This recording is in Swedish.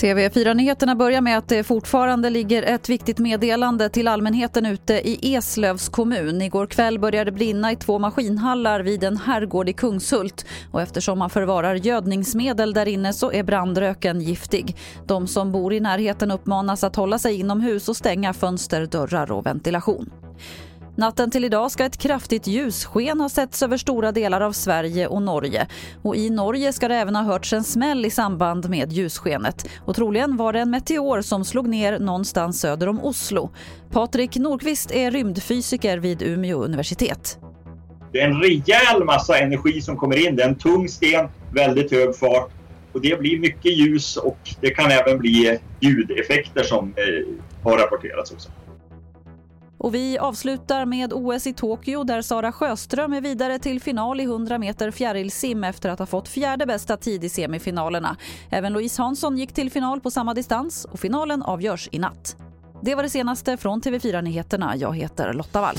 TV4-nyheterna börjar med att det fortfarande ligger ett viktigt meddelande till allmänheten ute i Eslövs kommun. Igår kväll började det brinna i två maskinhallar vid en herrgård i Kungshult. Och eftersom man förvarar gödningsmedel där inne så är brandröken giftig. De som bor i närheten uppmanas att hålla sig inomhus och stänga fönster, dörrar och ventilation. Natten till idag ska ett kraftigt ljussken ha setts över stora delar av Sverige och Norge. Och I Norge ska det även ha hörts en smäll i samband med ljusskenet. Och troligen var det en meteor som slog ner någonstans söder om Oslo. Patrik Nordqvist är rymdfysiker vid Umeå universitet. Det är en rejäl massa energi som kommer in. Det är en tung sten, väldigt hög fart. Och det blir mycket ljus och det kan även bli ljudeffekter som eh, har rapporterats också. Och vi avslutar med OS i Tokyo där Sara Sjöström är vidare till final i 100 meter fjärilsim efter att ha fått fjärde bästa tid i semifinalerna. Även Louise Hansson gick till final på samma distans och finalen avgörs i natt. Det var det senaste från TV4 Nyheterna. Jag heter Lotta Wall.